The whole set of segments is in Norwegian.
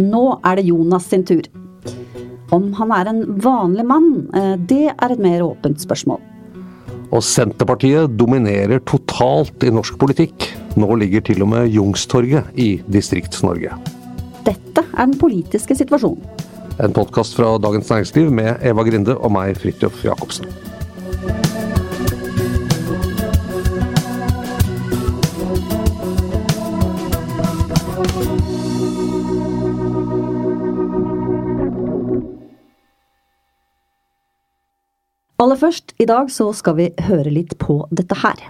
Nå er det Jonas sin tur. Om han er en vanlig mann, eh, det er et mer åpent spørsmål. Og Senterpartiet dominerer totalt i norsk politikk. Nå ligger til og med Jungstorget i Distrikts-Norge. Dette er den politiske situasjonen. En podkast fra Dagens Næringsliv med Eva Grinde og meg, Fridtjof Jacobsen. Aller først, i dag så skal vi høre litt på dette her.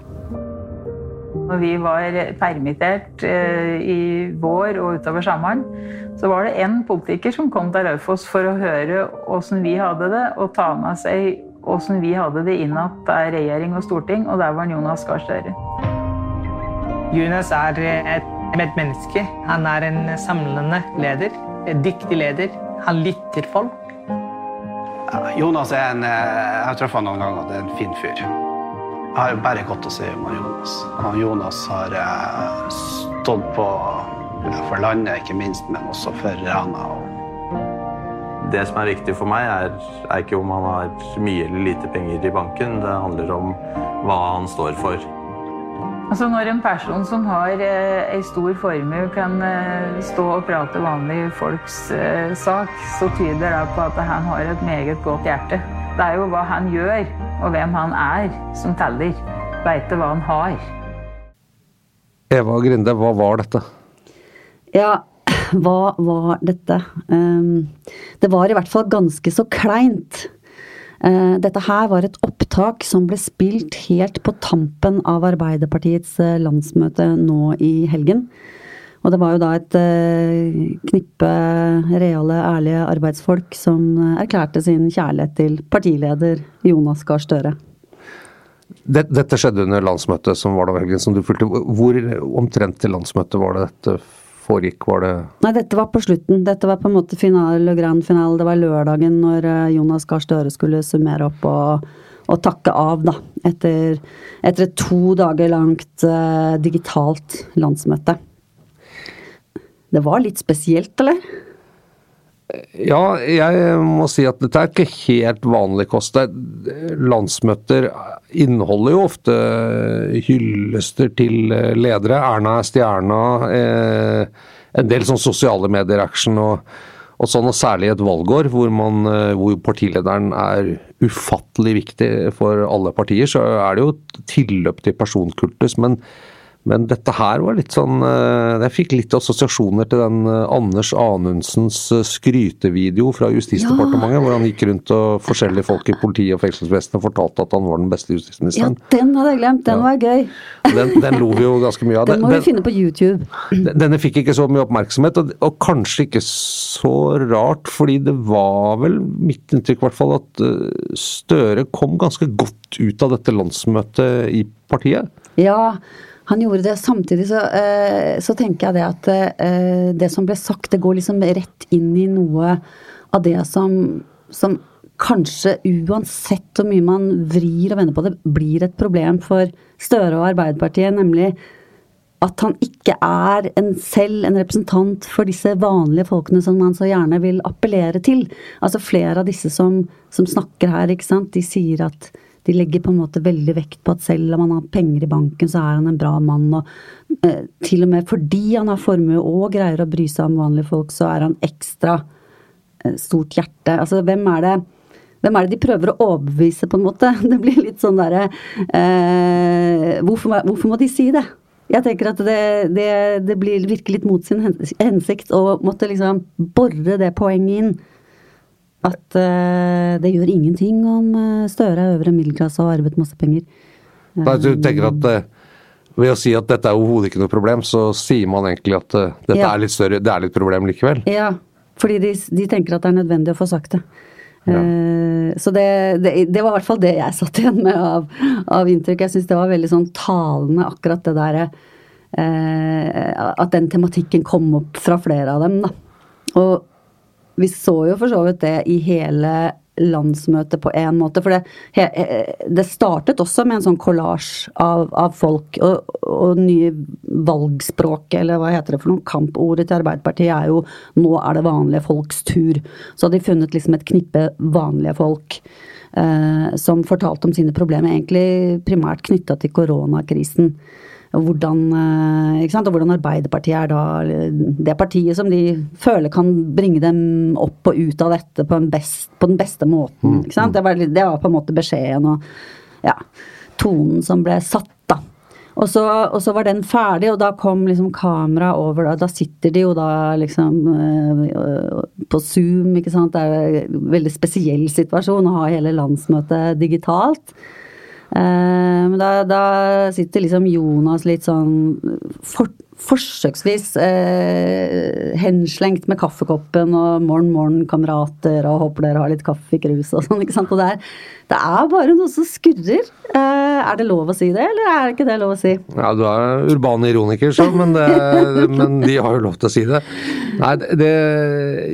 Når vi var permittert eh, i vår og utover sommeren, så var det én politiker som kom til Raufoss for å høre åssen vi hadde det, og ta med seg åssen vi hadde det innad der regjering og storting, og der var Jonas Gahr Støre. Jonas er et medmenneske. Han er en samlende leder. En dyktig leder. Han lytter folk. Jonas er en Jeg har truffet han noen ganger. Det er en fin fyr. Jeg har bare godt å si om Jonas. Han Jonas har stått på for landet, ikke minst, men også for Rana. Det som er viktig for meg, er, er ikke om han har mye eller lite penger i banken. Det handler om hva han står for. Altså Når en person som har eh, en stor formue, kan eh, stå og prate vanlige folks eh, sak, så tyder det på at han har et meget godt hjerte. Det er jo hva han gjør, og hvem han er, som teller. Veit du hva han har? Eva Grinde, hva var dette? Ja, hva var dette? Um, det var i hvert fall ganske så kleint. Uh, dette her var et opptak som ble spilt helt på tampen av Arbeiderpartiets uh, landsmøte nå i helgen. Og det var jo da et uh, knippe reale, ærlige arbeidsfolk som erklærte sin kjærlighet til partileder Jonas Gahr Støre. Dette skjedde under landsmøtet som var da helgen, som du fulgte. Hvor omtrent til landsmøtet var det dette foregikk? Var det Nei, dette var på slutten. Dette var på en måte finale og grand finale. Det var lørdagen når Jonas Gahr Støre skulle summere opp og, og takke av, da. Etter, etter et to dager langt uh, digitalt landsmøte. Det var litt spesielt, eller? Ja, jeg må si at dette er ikke helt vanlig kost. Landsmøter inneholder jo ofte hyllester til ledere. Erna er stjerna. Eh, en del sånn sosiale medier-action og, og, sånn, og særlig et valgår hvor, man, hvor partilederen er ufattelig viktig for alle partier. Så er det jo tilløp til personkultus. men Men dette her var litt sånn eh, Jeg fikk litt assosiasjoner til den eh, Anders Anundsens eh, skrytevideo fra Justisdepartementet, hvor han gikk rundt og forskjellige folk i politiet og fengselsvesenet fortalte at han var den beste Ja, den hadde jeg glemt. Den Ja. var gøy. Den, den lo vi jo ganske mye av. Den må vi finne på YouTube. Denne fikk ikke så mye oppmerksomhet, og, og kanskje ikke så rart, fordi det var vel mitt inntrykk i hvert fall at Støre kom ganske godt ut av dette landsmøtet i partiet. Ja, han gjorde det. Samtidig så, eh, så tenker jeg det at eh, det som ble sagt, det går liksom rett inn i noe av det som, som kanskje uansett hvor mye man vrir og vender på det, blir et problem for Støre og Arbeiderpartiet, nemlig at han ikke er en, selv en representant for disse vanlige folkene som man så gjerne vil appellere til. Altså flere av disse som, som snakker her, ikke sant, de sier at de legger på en måte veldig vekt på at selv om han har penger i banken, så er han en bra mann. Og eh, til og med fordi han har formue og greier å bry seg om vanlige folk, så er han ekstra eh, stort hjerte. Altså hvem er det hvem er det de prøver å overbevise, på en måte? Det blir litt sånn derre eh, hvorfor, hvorfor må de si det? Jeg tenker at det, det, det blir, virker litt mot sin hensikt å måtte liksom bore det poenget inn. At uh, det gjør ingenting om uh, Støre er øvre middelklasse og har arvet masse penger. Nei, du tenker at uh, ved å si at dette er overhodet ikke noe problem, så sier man egentlig at uh, dette Ja. er litt større, det er litt problem likevel. Ja, fordi de, de tenker at det er nødvendig å få sagt det. Ja. så det, det, det var i hvert fall det jeg satt igjen med av, av inntrykk. Jeg syns det var veldig sånn talende, akkurat det derre eh, At den tematikken kom opp fra flere av dem, da. Og vi så jo for så vidt det i hele landsmøtet på en måte. For det, eh, det startet også med en sånn kollasj av, av folk. Og, og nye valgspråk, eller hva heter det for noe, kampordet til Arbeiderpartiet er jo 'nå er det vanlige folks tur'. Så hadde de funnet liksom et knippe vanlige folk eh, som fortalte om sine problemer, egentlig primært knytta til koronakrisen. Hvordan, eh, og hvordan Arbeiderpartiet er da det partiet som de føler kan bringe dem opp og ut av dette på, en best, på den beste måten. Sant? Det, var, det var på en måte beskjeden og ja, tonen som ble satt, da. Og så, og så var den ferdig, og da kom liksom kameraet over. Da, da sitter de jo da liksom øh, på Zoom, ikke sant. Det er jo en veldig spesiell situasjon å ha hele landsmøtet digitalt. Eh, Men da, da sitter liksom Jonas litt sånn for, forsøksvis eh, henslengt med kaffekoppen og 'morgen, morgen, kamerater' og 'håper dere har litt kaffe i krus' og sånn. ikke sant? Og det er, det er bare noe som skurrer. Eh, er det lov å si det, eller er det ikke det lov å si? Ja, du er urban ironiker, så, men, det, men de har jo lov til å si det. Nei, det,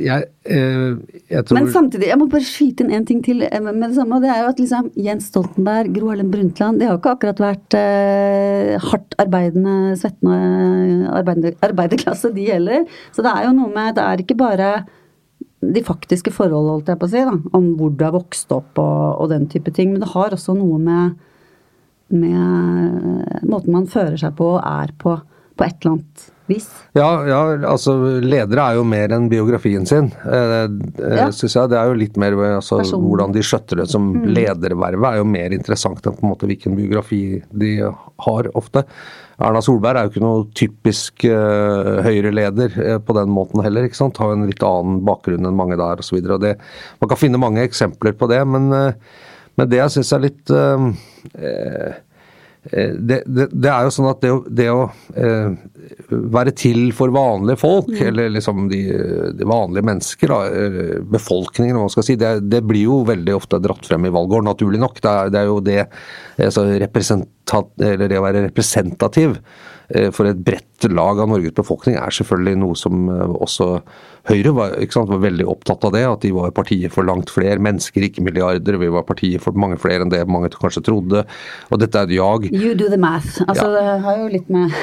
jeg, eh, jeg tror Men samtidig, jeg må bare skyte inn en ting til eh, med det samme. og det er jo at liksom Jens Stoltenberg, Gro Harlem Brundtland, de har jo ikke akkurat vært eh, hardt arbeidende, svettende arbeiderklasse, de heller. Så det er jo noe med Det er ikke bare de faktiske forhold, holdt jeg på å si, da, om hvor du er vokst opp og, og den type ting. Men det har også noe med, med måten man fører seg på og er på, på et eller annet vis. Ja, ja, altså ledere er jo mer enn biografien sin, eh, eh, Ja. synes jeg. Det er jo litt mer altså, hvordan de skjøtter det som Mm. ledervervet er jo mer interessant enn på en måte hvilken biografi de har ofte. Erna Solberg er jo ikke noe typisk eh, Høyre-leder eh, på den måten heller. ikke sant? Har en litt annen bakgrunn enn mange der osv. Man kan finne mange eksempler på det, men, eh, men det jeg syns er litt eh, Eh, det, det, det er jo sånn at det det å eh, være til for vanlige folk, eller liksom de, de vanlige mennesker, da, eh, befolkningen, hva man skal si, det, det blir jo veldig ofte dratt frem i valgår, naturlig nok. Det er, det er jo det altså eller det å være representativ eh, for et bredt lag av Norges befolkning er selvfølgelig noe som eh, også Høyre var, sant, var veldig opptatt av det, at de var partiet for langt flere mennesker, ikke milliarder. Vi var partiet for mange flere enn det mange kanskje trodde. Og dette er et jag. You do the math. Altså, det har jo litt med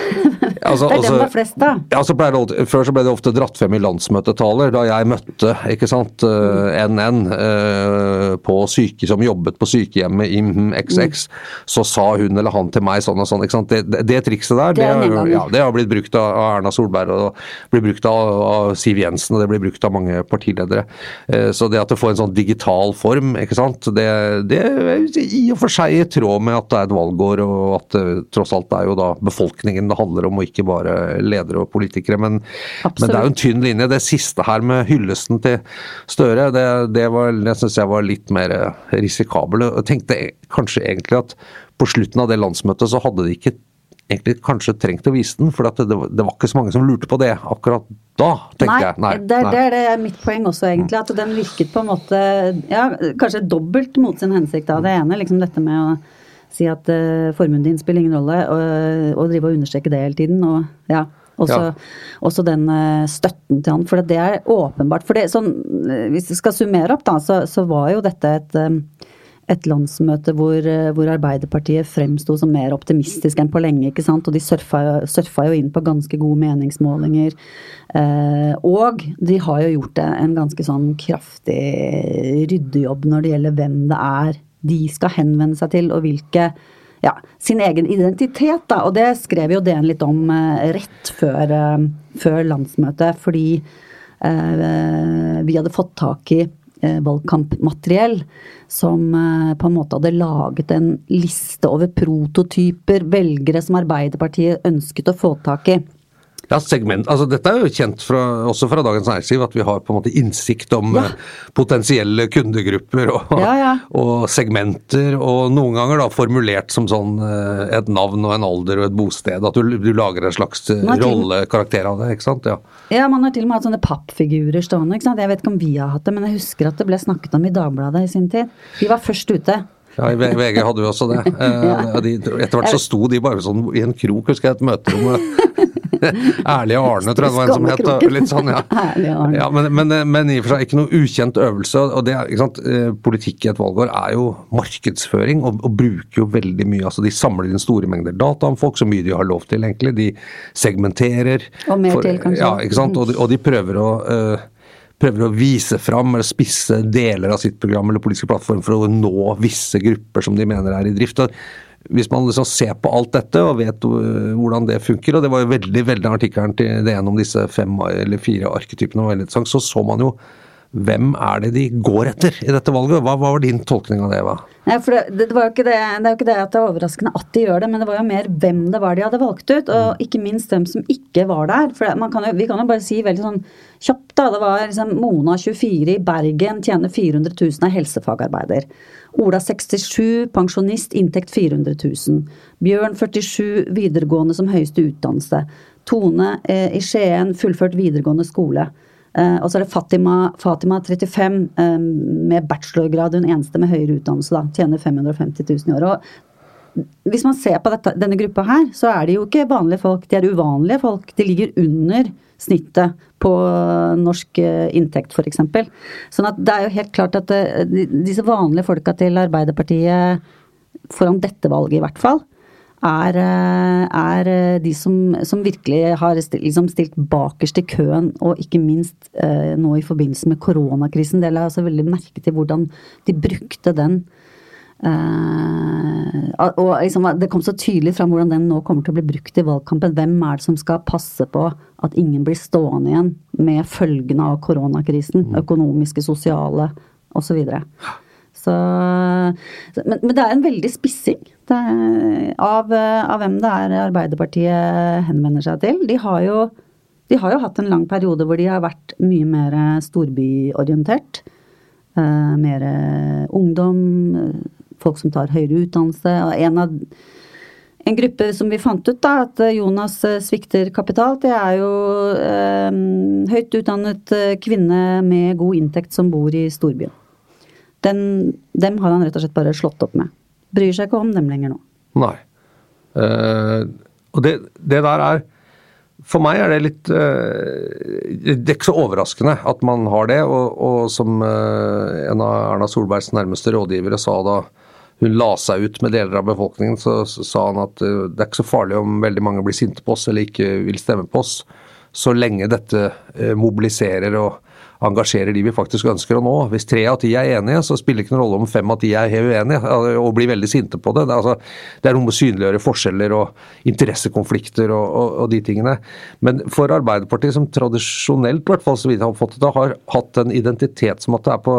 Altså, Det er altså- dem det er flest da. Ja, så det, Før så ble det ofte dratt frem i landsmøtetaler da jeg møtte ikke sant, eh, NN eh, på syke, som jobbet på sykehjemmet i XX. Så sa hun eller han til meg sånn og sånn. ikke sant? Det, det, det trikset der, Det har- ja, det har blitt brukt av Erna Solberg og blir brukt av, av Siv Jensen og det blir brukt av mange partiledere. Eh, Så det at det får en sånn digital form, ikke sant, det, det er i og for seg i tråd med at det er et valgår og at det tross alt er jo da befolkningen det handler om og ikke bare ledere og politikere. Men, men det er jo en tynn linje. Det siste her med hyllesten til Støre, det, det, var- det syns jeg var litt mer eh, risikabel. Jeg tenkte e- kanskje egentlig at på slutten av det landsmøtet så hadde de ikke egentlig kanskje trengt å vise den, for at det, det var ikke så mange som lurte på det akkurat da, tenkte Nei, jeg. Nei, det, nei. det er det er mitt poeng også, egentlig. At den virket på en måte ja, kanskje dobbelt mot sin hensikt. Da. Det ene liksom dette med å si at uh, formuen din spiller ingen rolle, og, og drive og understreke det hele tiden. Og ja, også, Ja. også den eh, støtten til han. For det er åpenbart. For det, sånn, eh, hvis vi skal summere opp, da, så, så var jo dette et et landsmøte hvor, eh, hvor Arbeiderpartiet fremsto som mer optimistisk enn på lenge. ikke sant? Og de surfa, surfa jo inn på ganske gode meningsmålinger. Eh, og de har jo gjort en ganske sånn kraftig ryddejobb når det gjelder hvem det er de skal henvende seg til, og hvilke ja, sin egen identitet, da. Og det skrev jo DN litt om eh, rett før, eh, før landsmøtet, fordi eh, vi hadde fått tak i valgkampmateriell som eh, på en måte hadde laget en liste over prototyper velgere som Arbeiderpartiet ønsket å få tak i. Ja, segment. Altså, dette er jo kjent fra, også fra Dagens Næringsliv, at vi har på en måte innsikt om Ja. eh, potensielle kundegrupper og, Ja, ja. og segmenter, og noen ganger da formulert som sånn eh, et navn og en alder og et bosted. At du, du lager en slags eh, er rollekarakter av det, ikke sant? Ja. Ja, man har til og med hatt sånne pappfigurer stående. ikke sant? Jeg vet ikke om vi har hatt det, men jeg husker at det ble snakket om i Dagbladet i sin tid. Vi var først ute. Ja, i VG hadde vi også det. Eh, Ja. de, etter hvert så sto de bare sånn i en krok, husker jeg, et møterom Ærlige Arne, tror jeg det var en som het. Litt sånn, ja. Ja, men, men, men i og for seg ikke noe ukjent øvelse. og det, ikke sant, eh, Politikk i et valgår er jo markedsføring, og, og bruker jo veldig mye. altså De samler inn store mengder data om folk, så mye de har lov til, egentlig. De segmenterer. Og mer til, kanskje. Ja, ikke sant? Og de, og de prøver å eh, prøver å vise fram eller spisse deler av sitt program eller politiske plattform for å nå visse grupper som de mener er i drift. Og hvis man liksom ser på alt dette og vet øh, hvordan det funker, og det var jo veldig veldig artikkelen til DN om disse fem eller fire arketypene var veldig interessant, så så man jo hvem er det de går etter i dette valget. Hva, hva var din tolkning av det, Eva? Nei, for det, det, var jo ikke det, det er jo ikke det at det er overraskende at de gjør det, men det var jo mer hvem det var de hadde valgt ut, og ikke minst dem som ikke var der. For kan jo, vi kan jo bare si veldig sånn kjapt, da. Det var liksom Mona 24 i Bergen, tjener 400 000, er helsefagarbeider. Ola 67, pensjonist, inntekt 400 000. Bjørn 47, videregående som høyeste utdannelse. Tone eh, i Skien, fullført videregående skole. Eh, og så er det Fatima, Fatima 35 eh, med bachelorgrad, hun eneste med høyere utdannelse, da. Tjener 550 000 i året. Hvis man ser på dette, denne gruppa her, så er de jo ikke vanlige folk, de er uvanlige folk. De ligger under snittet på norsk eh, inntekt, f.eks. Sånn at det er jo helt klart at disse vanlige folka til Arbeiderpartiet, foran dette valget i hvert fall, er, eh, er eh, de som, som virkelig har stilt, liksom stilt bakerst i køen, og ikke minst eh, nå i forbindelse med koronakrisen. Det la jeg også veldig merke til hvordan de brukte den. Eh, og liksom, det kom så tydelig fram hvordan den nå kommer til å bli brukt i valgkampen. Hvem er det som skal passe på at ingen blir stående igjen med følgene av koronakrisen? Økonomiske, sosiale osv. Så, men, men det er en veldig spissing er, av, av hvem det er Arbeiderpartiet henvender seg til. De har jo de har jo hatt en lang periode hvor de har vært mye mer storbyorientert. Uh, mer ungdom, folk som tar høyere utdannelse. Og en, av, en gruppe som vi fant ut, da, at Jonas eh, svikter kapital, det er jo eh, høyt utdannet eh, kvinne med god inntekt som bor i storbyen. Den, dem har han rett og slett bare slått opp med. Bryr seg ikke om dem lenger nå. Nei. Uh, og det, det der er For meg er det litt uh, Det er ikke så overraskende at man har det. Og, og som uh, en av Erna Solbergs nærmeste rådgivere sa da hun la seg ut med deler av befolkningen, så, så sa han at det er ikke så farlig om veldig mange blir sinte på oss eller ikke vil stemme på oss, så lenge dette mobiliserer og engasjerer de vi faktisk ønsker å nå. Hvis tre av ti er enige, så spiller det ikke noen rolle om fem av ti er uenige og blir veldig sinte på det. Det er, altså, det er noe med å synliggjøre forskjeller og interessekonflikter og, og, og, de tingene. Men for Arbeiderpartiet, som tradisjonelt, i hvert fall så vidt jeg har oppfattet det, har hatt en identitet som at det er på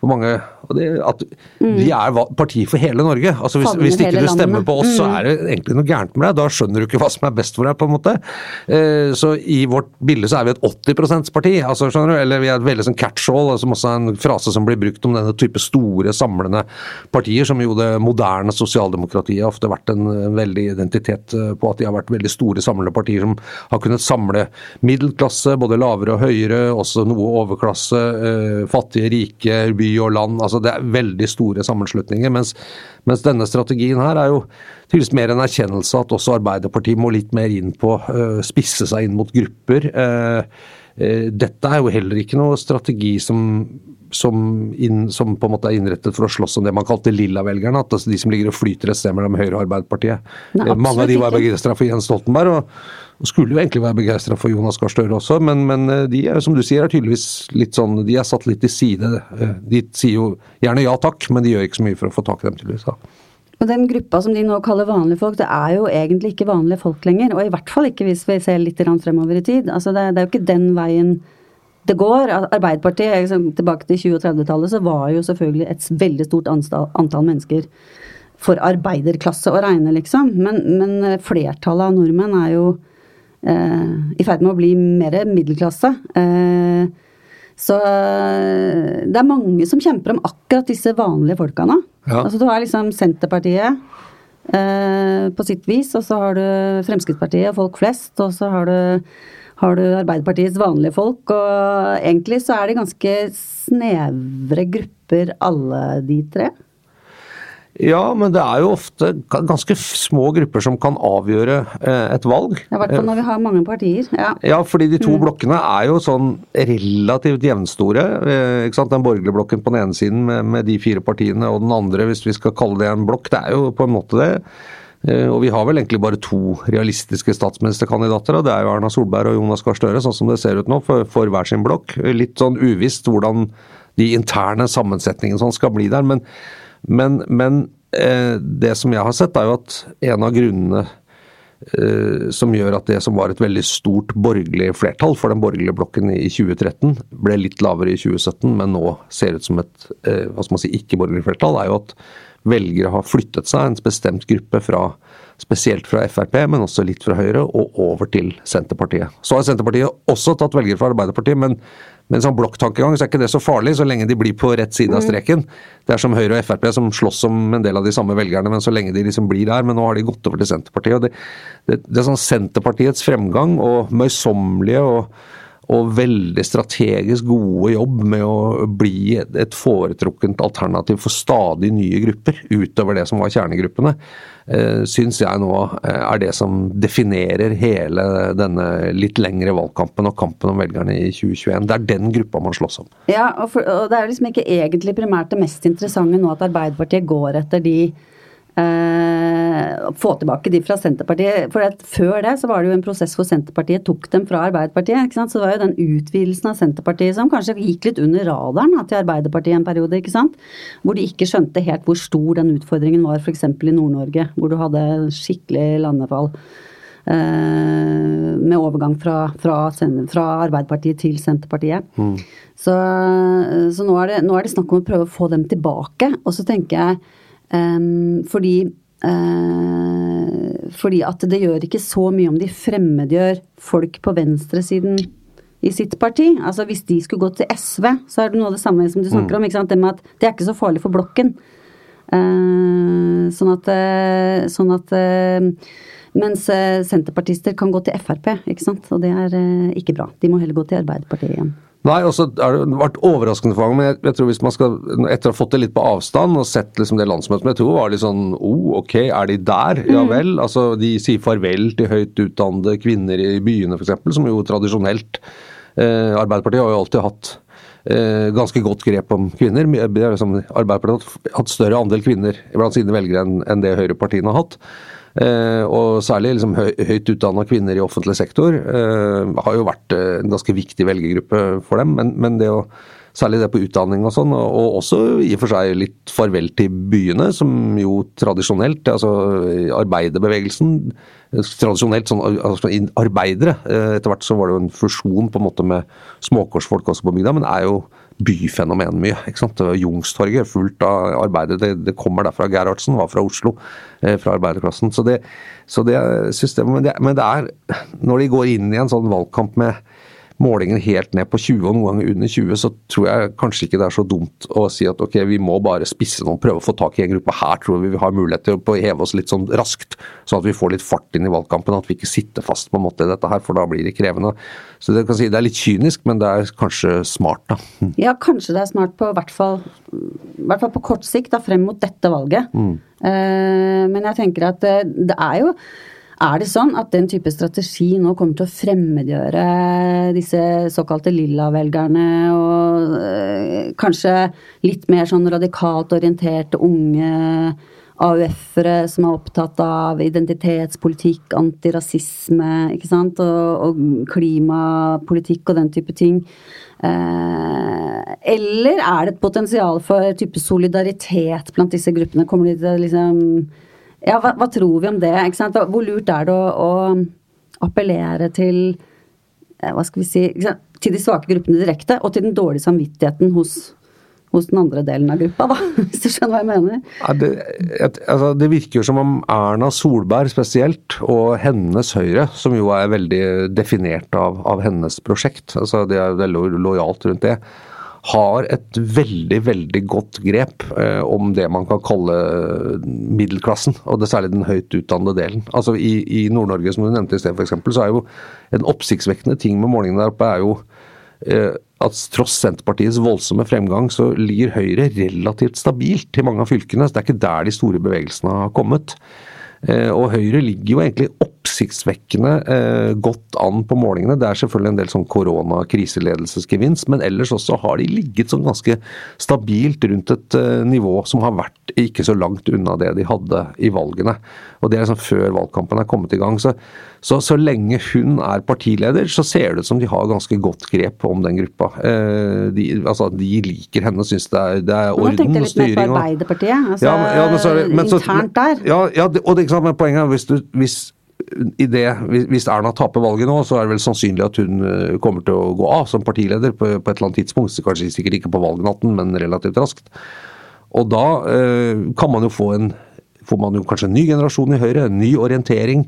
for mange det, at mm. Vi er parti for hele Norge. altså Hvis, hvis ikke du stemmer på oss, mm. så er det egentlig noe gærent med deg. Da skjønner du ikke hva som er best for deg, på en måte. Eh, så i vårt bilde så er vi et 80 %-parti. altså skjønner du, Eller vi er et veldig sånn catch-all, som også er en frase som blir brukt om denne type store, samlende partier, som jo det moderne sosialdemokratiet har ofte vært en, en veldig identitet eh, på. At de har vært veldig store, samlende partier som har kunnet samle middelklasse, både lavere og høyere, også noe overklasse, eh, fattige, rike, by og land. altså Det er veldig store sammenslutninger. Mens, mens denne strategien her er jo tydeligvis mer en erkjennelse at også Arbeiderpartiet må litt mer inn på uh, spisse seg inn mot grupper. Uh, dette er jo heller ikke noe strategi som som, inn, som, på en måte er innrettet for å slåss om det man kalte lilla-velgerne. at altså De som ligger og flyter et sted mellom Høyre og Arbeiderpartiet. Nei, Mange av de var begeistra for Jens Stoltenberg. og skulle jo egentlig være begeistra for Jonas Gahr Støre også, men, men, eh, de er som du sier er tydeligvis litt sånn, de er satt litt til side. Eh, de sier jo gjerne ja takk, men de gjør ikke så mye for å få tak i dem, tydeligvis. da. Og Den gruppa som de nå kaller vanlige folk, det er jo egentlig ikke vanlige folk lenger. Og i hvert fall ikke hvis vi ser litt fremover i tid. Altså det, det er jo ikke den veien det går. Arbeiderpartiet, liksom, tilbake til 20- og 30-tallet, så var jo selvfølgelig et veldig stort antall, antall mennesker for arbeiderklasse å regne, liksom. Men, men flertallet av nordmenn er jo Eh, i ferd med å bli mer middelklasse. Eh, så eh, det er mange som kjemper om akkurat disse vanlige folka nå. Ja. Altså, du har liksom Senterpartiet på sitt vis, og så har du Fremskrittspartiet og folk flest, og så har du, har du Arbeiderpartiets vanlige folk. Og egentlig så er det ganske snevre grupper, alle de tre. Ja, men det er jo ofte ganske små grupper som kan avgjøre eh, et valg. I hvert fall når vi har mange partier. Ja, ja fordi de to mm. blokkene er jo sånn relativt jevnstore. Eh, ikke sant? Den borgerlige blokken på den ene siden med, med, de fire partiene, og den andre, hvis vi skal kalle det en blokk, det er jo på en måte det. Eh, og vi har vel egentlig bare to realistiske statsministerkandidater, og det er jo Erna Solberg og Jonas Gahr Støre, sånn som det ser ut nå, for, for hver sin blokk. Litt sånn uvisst hvordan de interne sammensetningene sånn skal bli der. men men, men eh, det som jeg har sett, er jo at en av grunnene eh, som gjør at det som var et veldig stort borgerlig flertall for den borgerlige blokken i 2013, ble litt lavere i 2017, men nå ser ut som et eh, hva skal man si, ikke-borgerlig flertall, er jo at velgere har flyttet seg, en bestemt gruppe fra spesielt fra Frp, men også litt fra Høyre, og over til Senterpartiet. Så har Senterpartiet også tatt velgere fra Arbeiderpartiet, men med en sånn blokktankegang så er ikke det så farlig, så lenge de blir på rett side av mm. streken. Det er som Høyre og Frp som slåss om en del av de samme velgerne, men så lenge de liksom blir der. Men nå har de gått over til Senterpartiet. og Det, det, det er sånn Senterpartiets fremgang og møysommelige og, og veldig strategisk gode jobb med å bli et foretrukket alternativ for stadig nye grupper, utover det som var kjernegruppene. Eh, syns jeg nå eh, er det som definerer hele denne litt lengre valgkampen og kampen om velgerne i 2021. Det er den gruppa man slåss om. Ja, og, for, og det er liksom ikke egentlig primært det mest interessante nå at Arbeiderpartiet går etter de eh, få tilbake de fra Senterpartiet. For før det så var det jo en prosess hvor Senterpartiet tok dem fra Arbeiderpartiet. ikke sant? Så det var jo den utvidelsen av Senterpartiet som kanskje gikk litt under radaren til Arbeiderpartiet en periode. ikke sant? Hvor de ikke skjønte helt hvor stor den utfordringen var f.eks. i Nord-Norge, hvor du hadde skikkelig landefall. Eh, med overgang fra, fra, fra, Arbeiderpartiet til Senterpartiet. Mm. Så, så nå, er det, nå, er det, snakk om å prøve å få dem tilbake. Og så tenker jeg fordi uh, fordi at det gjør ikke så mye om de fremmedgjør folk på venstresiden i sitt parti. Altså Hvis de skulle gå til SV, så er det noe av det samme som du snakker mm. om. Det med at det er ikke så farlig for blokken. Uh, sånn at, uh, sånn at Mens senterpartister kan gå til Frp, ikke sant. Og det er ikke bra. De må heller gå til Arbeiderpartiet igjen. Nei, også har det vært overraskende for mange, men jeg, jeg, tror hvis man skal, etter å ha fått det litt på avstand og sett liksom det landsmøtet som jeg tror var litt sånn oh, ok, er de der? Ja mm. vel. altså De sier farvel til høyt utdannede kvinner i byene f.eks., som jo tradisjonelt eh, Arbeiderpartiet har jo alltid hatt eh, ganske godt grep om kvinner. Liksom, Arbeiderpartiet har hatt større andel kvinner blant sine velgere enn det høyrepartiene har hatt. Eh, og særlig liksom, høy, høyt utdanna kvinner i offentlig sektor eh, har jo vært eh, en ganske viktig velgergruppe for dem. Men, men det å, særlig det på utdanning og sånn, og, og også i og for seg litt farvel til byene, som jo tradisjonelt, altså arbeiderbevegelsen Tradisjonelt sånn altså, arbeidere. Etter hvert så var det jo en fusjon på en måte med småkårsfolk også på bygda, men er jo byfenomen mye. ikke sant? Youngstorget fullt av arbeidere. Det, det, kommer derfra. Gerhardsen var fra Oslo, eh, fra arbeiderklassen. Så det, så det systemet, men det, men det er Når de går inn i en sånn valgkamp med målinger helt ned på 20 og noen ganger under 20, så tror jeg kanskje ikke det er så dumt å si at ok, vi må bare spisse noen, prøve å få tak i en gruppe. Her tror vi vi har mulighet til å heve oss litt sånn raskt, sånn at vi får litt fart inn i valgkampen. At vi ikke sitter fast på en måte i dette her, for da blir det krevende. Så det, kan si, det er litt kynisk, men det er kanskje smart, da. Ja, kanskje det er smart på hvert fall, hvert fall på kort sikt, da, frem mot dette valget. Mm. Uh, men jeg tenker at det, eh, det er jo er det sånn at den type strategi nå kommer til å fremmedgjøre disse såkalte lilla-velgerne og øh, kanskje litt mer sånn radikalt orienterte unge AUF-ere som er opptatt av identitetspolitikk, antirasisme, ikke sant, og, og klimapolitikk og den type ting. Eh, eller er det et potensial for type solidaritet blant disse gruppene? Kommer de til å liksom ja, hva, hva, tror vi om det? Hvor lurt er det å, å appellere til eh, hva skal vi si, til de svake gruppene direkte, og til den dårlige samvittigheten hos, hos den andre delen av gruppa, da, hvis du skjønner hva jeg mener? Ja, det, altså, det, virker jo som om Erna Solberg spesielt, og hennes Høyre, som jo er veldig definert av, av hennes prosjekt, altså det er veldig lojalt rundt det, har et veldig, veldig godt grep eh, om det man kan kalle middelklassen, og det særlig den høyt utdannede delen. Altså I, i Nord-Norge, som du nevnte i sted f.eks., så er jo en oppsiktsvekkende ting med målingene der oppe er jo eh, at tross Senterpartiets voldsomme fremgang, så ligger Høyre relativt stabilt i mange av fylkene. så Det er ikke der de store bevegelsene har kommet. Eh, og Høyre ligger jo egentlig oppsiktsvekkende eh, godt an på målingene. Det er selvfølgelig en del sånn korona-kriseledelsesgevinst, men ellers også har de ligget sånn ganske stabilt rundt et eh, nivå som har vært ikke så langt unna det de hadde i valgene. Og det er liksom før valgkampen er kommet i gang. Så, så, så lenge hun er partileder, så ser det ut som de har ganske godt grep om den gruppa. de, altså, de liker henne og syns det det er orden og styring. Nå tenkte jeg litt mer på Arbeiderpartiet, altså ja, ja, men, så, internt der. Ja, ja det, og sant? men poenget er hvis, du, hvis det, hvis Erna taper valget nå, så er det vel sannsynlig at hun eh, kommer til å gå av som partileder på, på et eller annet tidspunkt. Så kanskje sikkert ikke på valgnatten, men relativt raskt. Og da eh, kan man jo få en får man jo kanskje en ny generasjon i Høyre, en ny orientering,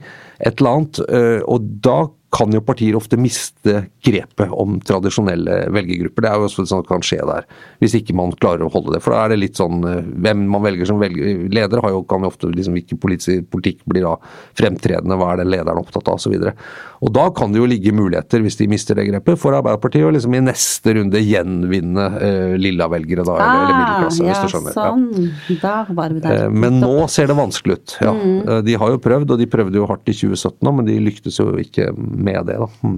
et eller annet. Eh, og da kan jo partier ofte miste grepet om tradisjonelle velgergrupper. Det er jo også sånn som kan skje der, hvis ikke man klarer å holde det. For da er det litt sånn eh, hvem man velger som velger, leder, har jo, kan jo ofte liksom hvilken politikk blir da fremtredende, hva er det lederen opptatt av osv. Og, så og da kan det jo ligge muligheter, hvis de mister det grepet, for Arbeiderpartiet å liksom i neste runde gjenvinne eh, lilla-velgere, da, eller, eller, middelklasse, ah, hvis du skjønner. Sånn. Ja. var vi der. Eh, men nå ser det vanskelig ut. ja. Mm. Eh, de har jo prøvd, og de prøvde jo hardt i 2017 òg, men de lyktes jo ikke med det, da.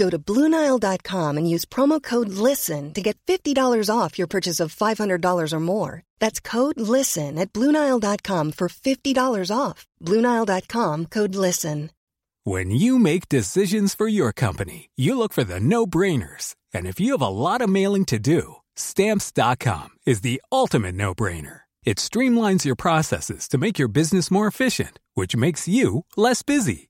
Go to Bluenile.com and use promo code LISTEN to get $50 off your purchase of $500 or more. That's code LISTEN at Bluenile.com for $50 off. Bluenile.com code LISTEN. When you make decisions for your company, you look for the no brainers. And if you have a lot of mailing to do, Stamps.com is the ultimate no brainer. It streamlines your processes to make your business more efficient, which makes you less busy.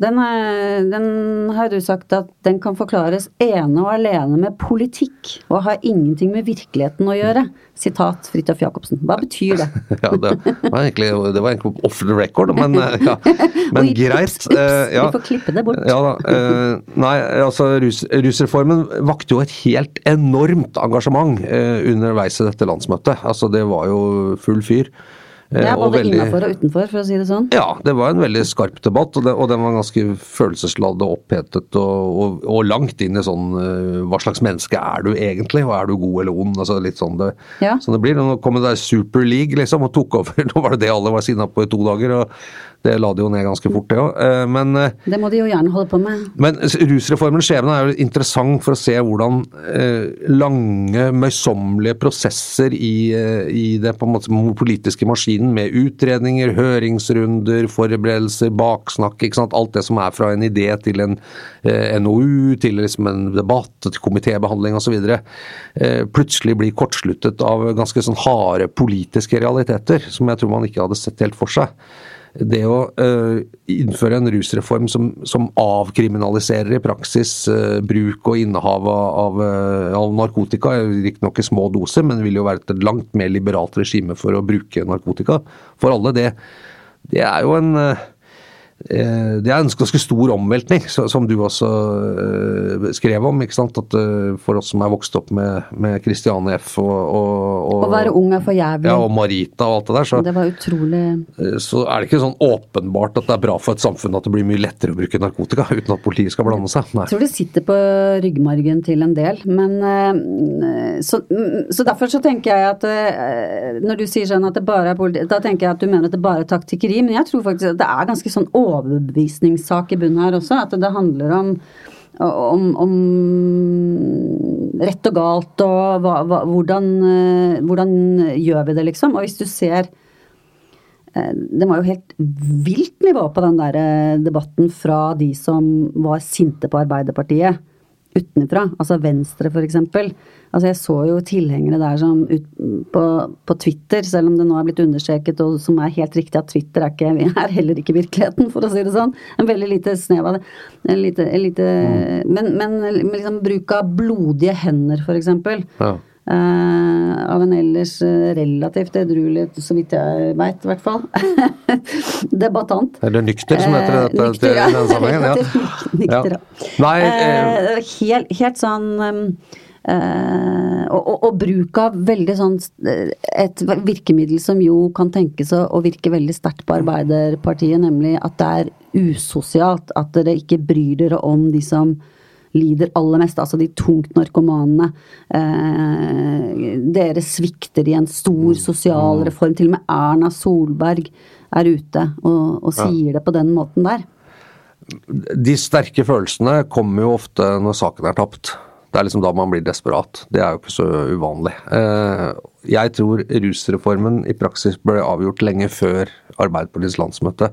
Den, er, den har du sagt at den kan forklares ene og alene med politikk, og har ingenting med virkeligheten å gjøre. Sitat Fridtjof Jacobsen. Hva betyr det? ja, det var egentlig, det var egentlig off the record, men, eh, ja, men greit. Uh, ja. Vi får klippe det bort. Ja da. Uh, nei, altså rus, rusreformen vakte jo et helt enormt engasjement uh, underveis i dette landsmøtet. Altså det var jo full fyr. Ja, både veldig, innafor og utenfor, for å si det sånn. Ja, det var en veldig skarp debatt, og, det, og den var ganske følelsesladd og opphetet og, og, og, langt inn i sånn Hva slags menneske er du egentlig, og er du god eller ond? altså Litt sånn det, ja. sånn det blir. Nå kom det der Super League liksom, og tok over. Nå var det det alle var sinna på i to dager. og det la de jo ned ganske fort, det òg. Men Det må de jo gjerne holde på med. Men rusreformens skjebne er jo interessant for å se hvordan eh, lange, møysommelige prosesser i, i det på en måte politiske maskinen med utredninger, høringsrunder, forberedelser, baksnakk, ikke sant. Alt det som er fra en idé til en eh, NOU, til liksom en debatt, til komitébehandling osv. Eh, plutselig blir kortsluttet av ganske sånn harde politiske realiteter, som jeg tror man ikke hadde sett helt for seg det å uh, innføre en rusreform som, som avkriminaliserer i praksis uh, bruk og innehav av, uh, av narkotika, riktignok i små doser, men vil jo være et langt mer liberalt regime for å bruke narkotika. For alle, det, det er jo en Eh, det er en ganske stor omveltning, som du også eh, skrev om. ikke sant? At eh, For oss som er vokst opp med, med Christiane F. og, og, Å være ung er for jævlig. Ja, og Marita og alt det der. Så, det var utrolig Så er det ikke sånn åpenbart at det er bra for et samfunn at det blir mye lettere å bruke narkotika uten at politiet skal blande seg. Nei. Jeg tror det sitter på ryggmargen til en del. Men så, så derfor så tenker jeg at når du sier sånn at det bare er politi, da tenker jeg at du mener at det bare er taktikkeri. Men jeg tror faktisk at det er ganske sånn overbevisningssak i bunnen her også. At det handler om, om, om rett og galt og hva, hva, hvordan, hvordan, gjør vi det, liksom. Og hvis du ser eh, det var jo helt vilt nivå på den der eh, debatten fra de som var sinte på Arbeiderpartiet utenfra. Altså Venstre, f.eks. Altså jeg så jo tilhengere der som ut, på, på, Twitter, selv om det nå er blitt understreket, og som er helt riktig at Twitter er, ikke, er heller ikke virkeligheten, for å si det sånn. En veldig lite snev av det. En lite, en lite, mm. Men, men liksom bruk av blodige hender, f.eks. Ja. Uh, av en ellers relativt edruelig, så vidt jeg veit i hvert fall, debattant. Er det nykter, som heter det Dette, nykter, ja. den sammenhengen. Ja. nykter, ja. Nei, uh, helt, helt, sånn um, og, og, og, bruk av veldig sånn Et virkemiddel som jo kan tenkes å, å virke veldig sterkt på Arbeiderpartiet, nemlig at det er usosialt. At dere ikke bryr dere om de som lider aller mest, altså de tungt narkomanene. Eh, dere svikter i en stor sosial reform. Til og med Erna Solberg er ute og, og sier ja. det på den måten der. De sterke følelsene kommer jo ofte når saken er tapt. Det er liksom da man blir desperat. Det er jo ikke så uvanlig. Eh, jeg tror rusreformen i praksis ble avgjort lenge før Arbeiderpartiets landsmøte.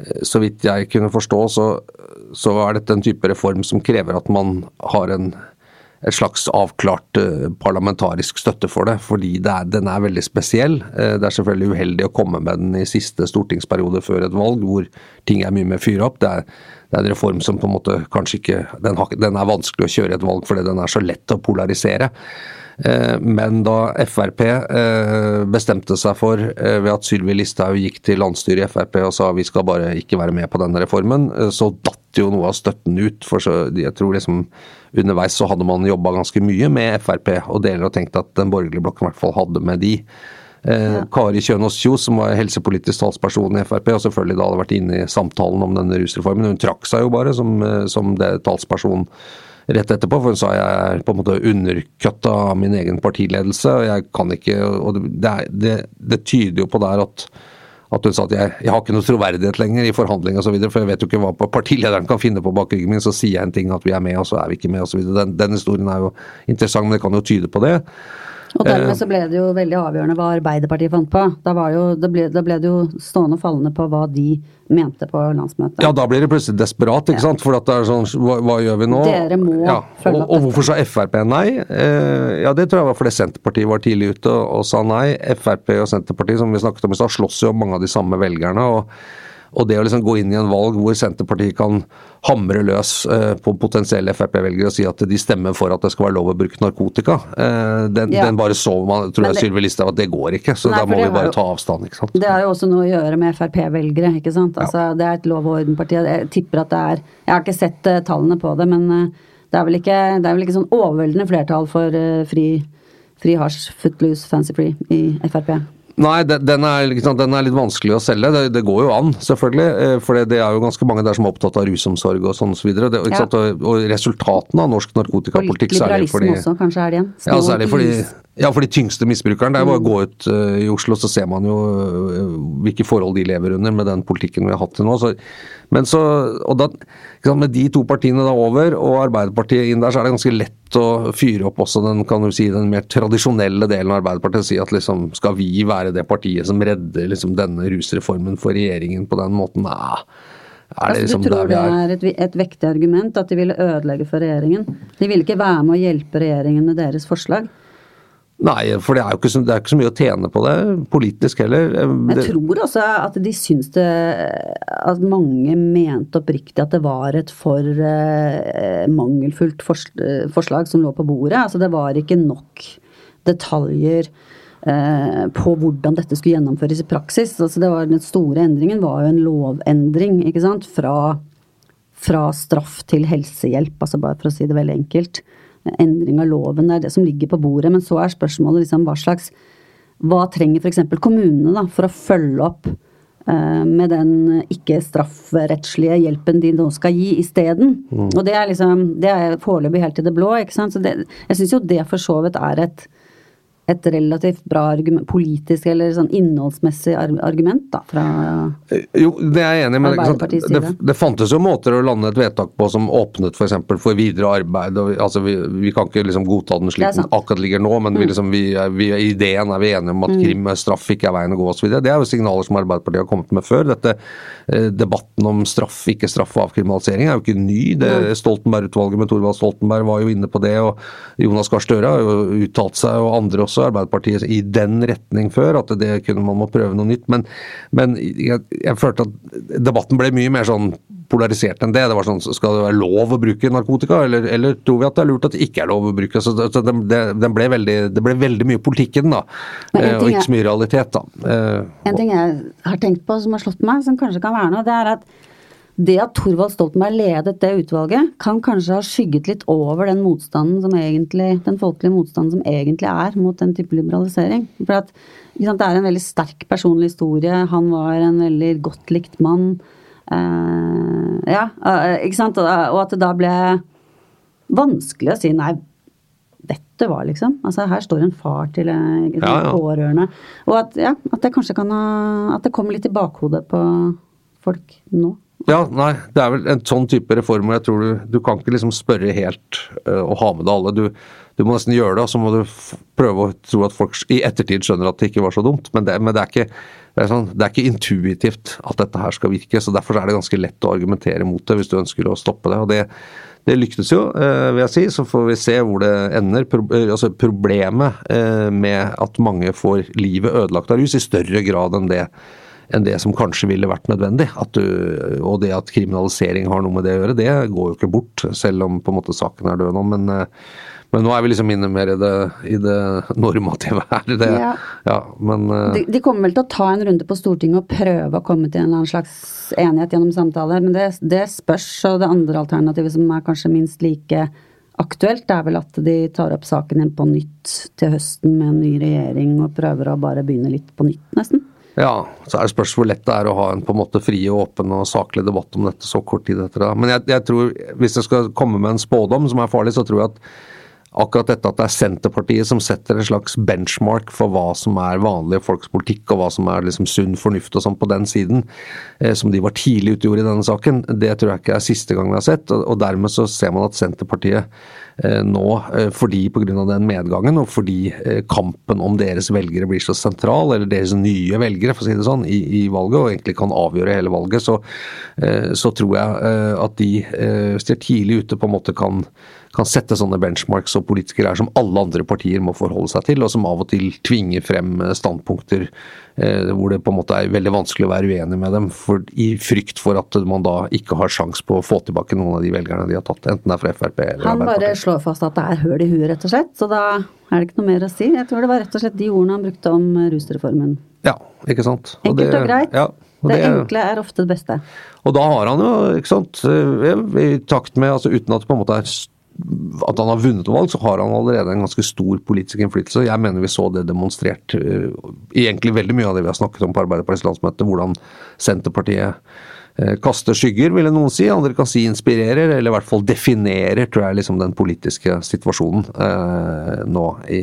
Eh, så vidt jeg kunne forstå, så, så er dette en type reform som krever at man har en, et slags avklart eh, parlamentarisk støtte for det, fordi det er, den er veldig spesiell. Eh, det er selvfølgelig uheldig å komme med den i siste stortingsperiode før et valg, hvor ting er mye mer fyra opp. Det er, det er, en reform som på en måte kanskje ikke den, har, den er vanskelig å kjøre i et valg fordi den er så lett å polarisere. Eh, men da Frp bestemte seg for, ved at Sylvi Listhaug gikk til landsstyret i Frp og sa vi skal bare ikke være med på denne reformen, så datt jo noe av støtten ut. For så, jeg tror liksom underveis så hadde man jobba ganske mye med Frp, og deler og tenkte at den borgerlige blokken i hvert fall hadde med de. Eh, ja. Kari Kjønaas Kjos, som var helsepolitisk talsperson i Frp, og selvfølgelig da hadde vært inne i samtalen om denne rusreformen. Hun trakk seg jo bare som, eh, som det talsperson rett etterpå, for hun sa jeg er på en måte underkutta av min egen partiledelse. og jeg kan ikke, og det, det, det tyder jo på der at at hun sa at jeg, jeg har ikke noe troverdighet lenger i forhandling osv. For jeg vet jo ikke hva partilederen kan finne på bak ryggen min. Så sier jeg en ting at vi er med, og så er vi ikke med osv. Den, den historien er jo interessant, men det kan jo tyde på det. Og dermed eh. så ble det jo veldig avgjørende hva Arbeiderpartiet fant på. Da, jo, da, ble, da, ble, det jo stående og fallende på hva de mente på landsmøtet. Ja, da blir det plutselig desperat, ikke ja. sant. For at det er sånn, hva, hva gjør vi nå? Dere må ja. følge opp Og, og hvorfor sa Frp nei? Eh, ja, det tror jeg var fordi Senterpartiet var tidlig ute og, og sa nei. Frp og Senterpartiet, som vi snakket om i stad, slåss jo om mange av de samme velgerne. og og det å liksom gå inn i en valg hvor Senterpartiet kan hamre løs eh, på potensielle Frp-velgere og si at de stemmer for at det skal være lov å bruke narkotika, eh, den, ja. den, bare så man, tror jeg Sylvi Listhaug at det går ikke. Så Nei, da må vi bare jo, ta avstand. ikke sant? Det har jo også noe å gjøre med Frp-velgere. ikke sant? Altså, ja. Det er et lov og orden-parti. Jeg tipper at det er Jeg har ikke sett uh, tallene på det, men det, er vel ikke, det er vel ikke sånn overveldende flertall for fri, fri hasj, footloose, fancy free i Frp. Nei, den er, den er, litt vanskelig å selge. Det, det, går jo an, selvfølgelig. Eh, for det, det, er jo ganske mange der som er opptatt av rusomsorg og sånn osv. Og, ja. og, og resultatene av norsk narkotikapolitikk særlig fordi også, kanskje er det igjen. Ja, særlig fordi, ja, for de tyngste misbrukeren. Det er bare å mm. gå ut uh, i Oslo, så ser man jo uh, hvilke forhold de lever under med den politikken vi har hatt til nå. Så, men så, og da, Med de to partiene da over, og Arbeiderpartiet inn der, så er det ganske lett å fyre opp også den kan du si, den mer tradisjonelle delen av Arbeiderpartiet. Si at liksom, skal vi være det partiet som redder liksom, denne rusreformen for regjeringen på den måten? Nei. Altså, liksom du tror det er et, et, vektig argument at de ville ødelegge for regjeringen? De ville ikke være med å hjelpe regjeringen med deres forslag? Nei, for det er jo ikke så, er ikke så mye å tjene på det, politisk heller. Jeg tror også at de syns det At mange mente oppriktig at det var et for eh, mangelfullt forslag som lå på bordet. Altså det var ikke nok detaljer uh, på hvordan dette skulle gjennomføres i praksis. Altså det var Den store endringen var jo en lovendring, ikke sant. Fra, fra straff til helsehjelp, altså bare for å si det veldig enkelt endring av loven. Det er det som ligger på bordet. Men så er spørsmålet liksom hva slags Hva trenger f.eks. kommunene da, for å følge opp eh, med den ikke-strafferettslige hjelpen de nå skal gi isteden? Mm. Og det er liksom Det er foreløpig helt i det blå, ikke sant. Så det, jeg syns jo det for så vidt er et et relativt bra argument, politisk eller sånn innholdsmessig argument da, fra Jo, det er jeg enig i, men det, det, fantes jo måter å lande et vedtak på som åpnet f.eks. For, for videre arbeid. Og, altså, vi, vi, kan ikke liksom godta den slik den akkurat ligger nå, men mm. vi, liksom, vi, vi, ideen er vi enige om at mm. krim straff ikke er veien å gå osv. Det er jo signaler som Arbeiderpartiet har kommet med før. Dette eh, Debatten om straff, ikke straff og avkriminalisering er jo ikke ny. det Stoltenberg-utvalget med Thorvald Stoltenberg var jo inne på det, og Jonas Gahr Støre har jo uttalt seg, og andre også også Arbeiderpartiet i den retning før, at det kunne man må prøve noe nytt. Men, men jeg, jeg, følte at debatten ble mye mer sånn polarisert enn det. Det var sånn, Skal det være lov å bruke narkotika, eller, eller tror vi at det er lurt at det ikke er lov å bruke? Så, så det, det, ble veldig, det, ble veldig, mye politikk i den, da. Eh, og ikke så mye realitet, da. Eh, en ting jeg har tenkt på som har slått meg, som kanskje kan være noe, det er at det at Thorvald Stoltenberg ledet det utvalget, kan kanskje ha skygget litt over den motstanden som egentlig, den folkelige motstanden som egentlig er mot den type liberalisering. For at, sant, Det er en veldig sterk personlig historie. Han var en veldig godt likt mann. Uh, ja, uh, ikke sant? Og, at det da ble vanskelig å si nei, dette var liksom Altså her står en far til en ja, ja. pårørende. Og at, ja, at det kanskje kan ha At det kommer litt i bakhodet på folk nå. Ja, nei, det er vel en sånn type reform hvor jeg tror du Du kan ikke liksom spørre helt uh, og ha med deg alle. Du, du, må nesten gjøre det, og så må du prøve å tro at folk i ettertid skjønner at det ikke var så dumt. Men det, men det er ikke det er, sånn, det er, ikke intuitivt at dette her skal virke, så derfor er det ganske lett å argumentere mot det hvis du ønsker å stoppe det. og Det, det lyktes jo, eh, vil jeg si. Så får vi se hvor det ender. Pro altså Problemet med at mange får livet ødelagt av rus, i større grad enn det enn det som kanskje ville vært nødvendig. Du, og det at kriminalisering har noe med det å gjøre, det går jo ikke bort, selv om på en måte saken er død nå. Men, eh, men nå er vi liksom inne mer i det, i det normative her. Det, ja. Ja, men, eh, de, de, kommer vel til å ta en runde på Stortinget og prøve å komme til en eller annen slags enighet gjennom samtaler, men det, det spørs. Og det andre alternativet som er kanskje minst like aktuelt, er vel at de tar opp saken igjen på nytt til høsten med en ny regjering og prøver å bare begynne litt på nytt, nesten. Ja, så er det spørs hvor lett det er å ha en på en måte fri og åpen og saklig debatt om dette så kort tid etter det. Men jeg, jeg tror, hvis jeg skal komme med en spådom som er farlig, så tror jeg at akkurat dette at det er Senterpartiet som setter en slags benchmark for hva som er vanlige folks politikk, og hva som er liksom sunn fornuft og sånn på den siden, eh, som de var tidlig utgjorde i denne saken, det tror jeg ikke er siste gang vi har sett. Og, dermed så ser man at Senterpartiet Eh, nå eh, fordi pga. den medgangen, og fordi eh, kampen om deres velgere blir så sentral, eller deres nye velgere, for å si det sånn, i, i valget, og egentlig kan avgjøre hele valget, så, så tror jeg at de, hvis de er tidlig ute, på en måte kan kan sette sånne benchmarks og politikere er som alle andre partier må forholde seg til, og som av og til tvinger frem eh, standpunkter eh, hvor det på en måte er veldig vanskelig å være uenig med dem, for, i frykt for at man da ikke har sjans på å få tilbake noen av de velgerne de har tatt, enten det er fra Frp eller Han bare slår fast at det er høl i huet, rett og slett, så da er det ikke noe mer å si. Jeg tror det var rett og slett de ordene han brukte om rusreformen. Ja, ikke sant. Og Enkelt og greit. Ja, det, det, enkle er ofte det beste. Og da har han jo, ikke sant, eh, i takt med, altså uten at det på en måte er at han har vunnet valg, så har han allerede en ganske stor politisk innflytelse. Jeg mener vi så det demonstrert uh, egentlig veldig mye av det vi har snakket om på Arbeiderpartiets landsmøte, hvordan Senterpartiet uh, kaster skygger, ville noen si. Andre kan si inspirerer, eller i hvert fall definerer, tror jeg, liksom den politiske situasjonen eh, nå i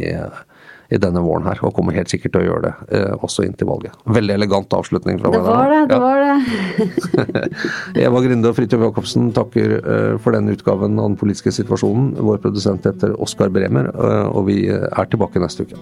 i denne våren her, og kommer helt sikkert til å gjøre det eh, også inntil valget. Veldig elegant avslutning fra meg. Det var det, det var det. Eva Grinde og Fridtjof Jacobsen takker eh, for denne utgaven av Den politiske situasjonen. Vår produsent heter Oskar Bremer, eh, og vi er tilbake neste uke.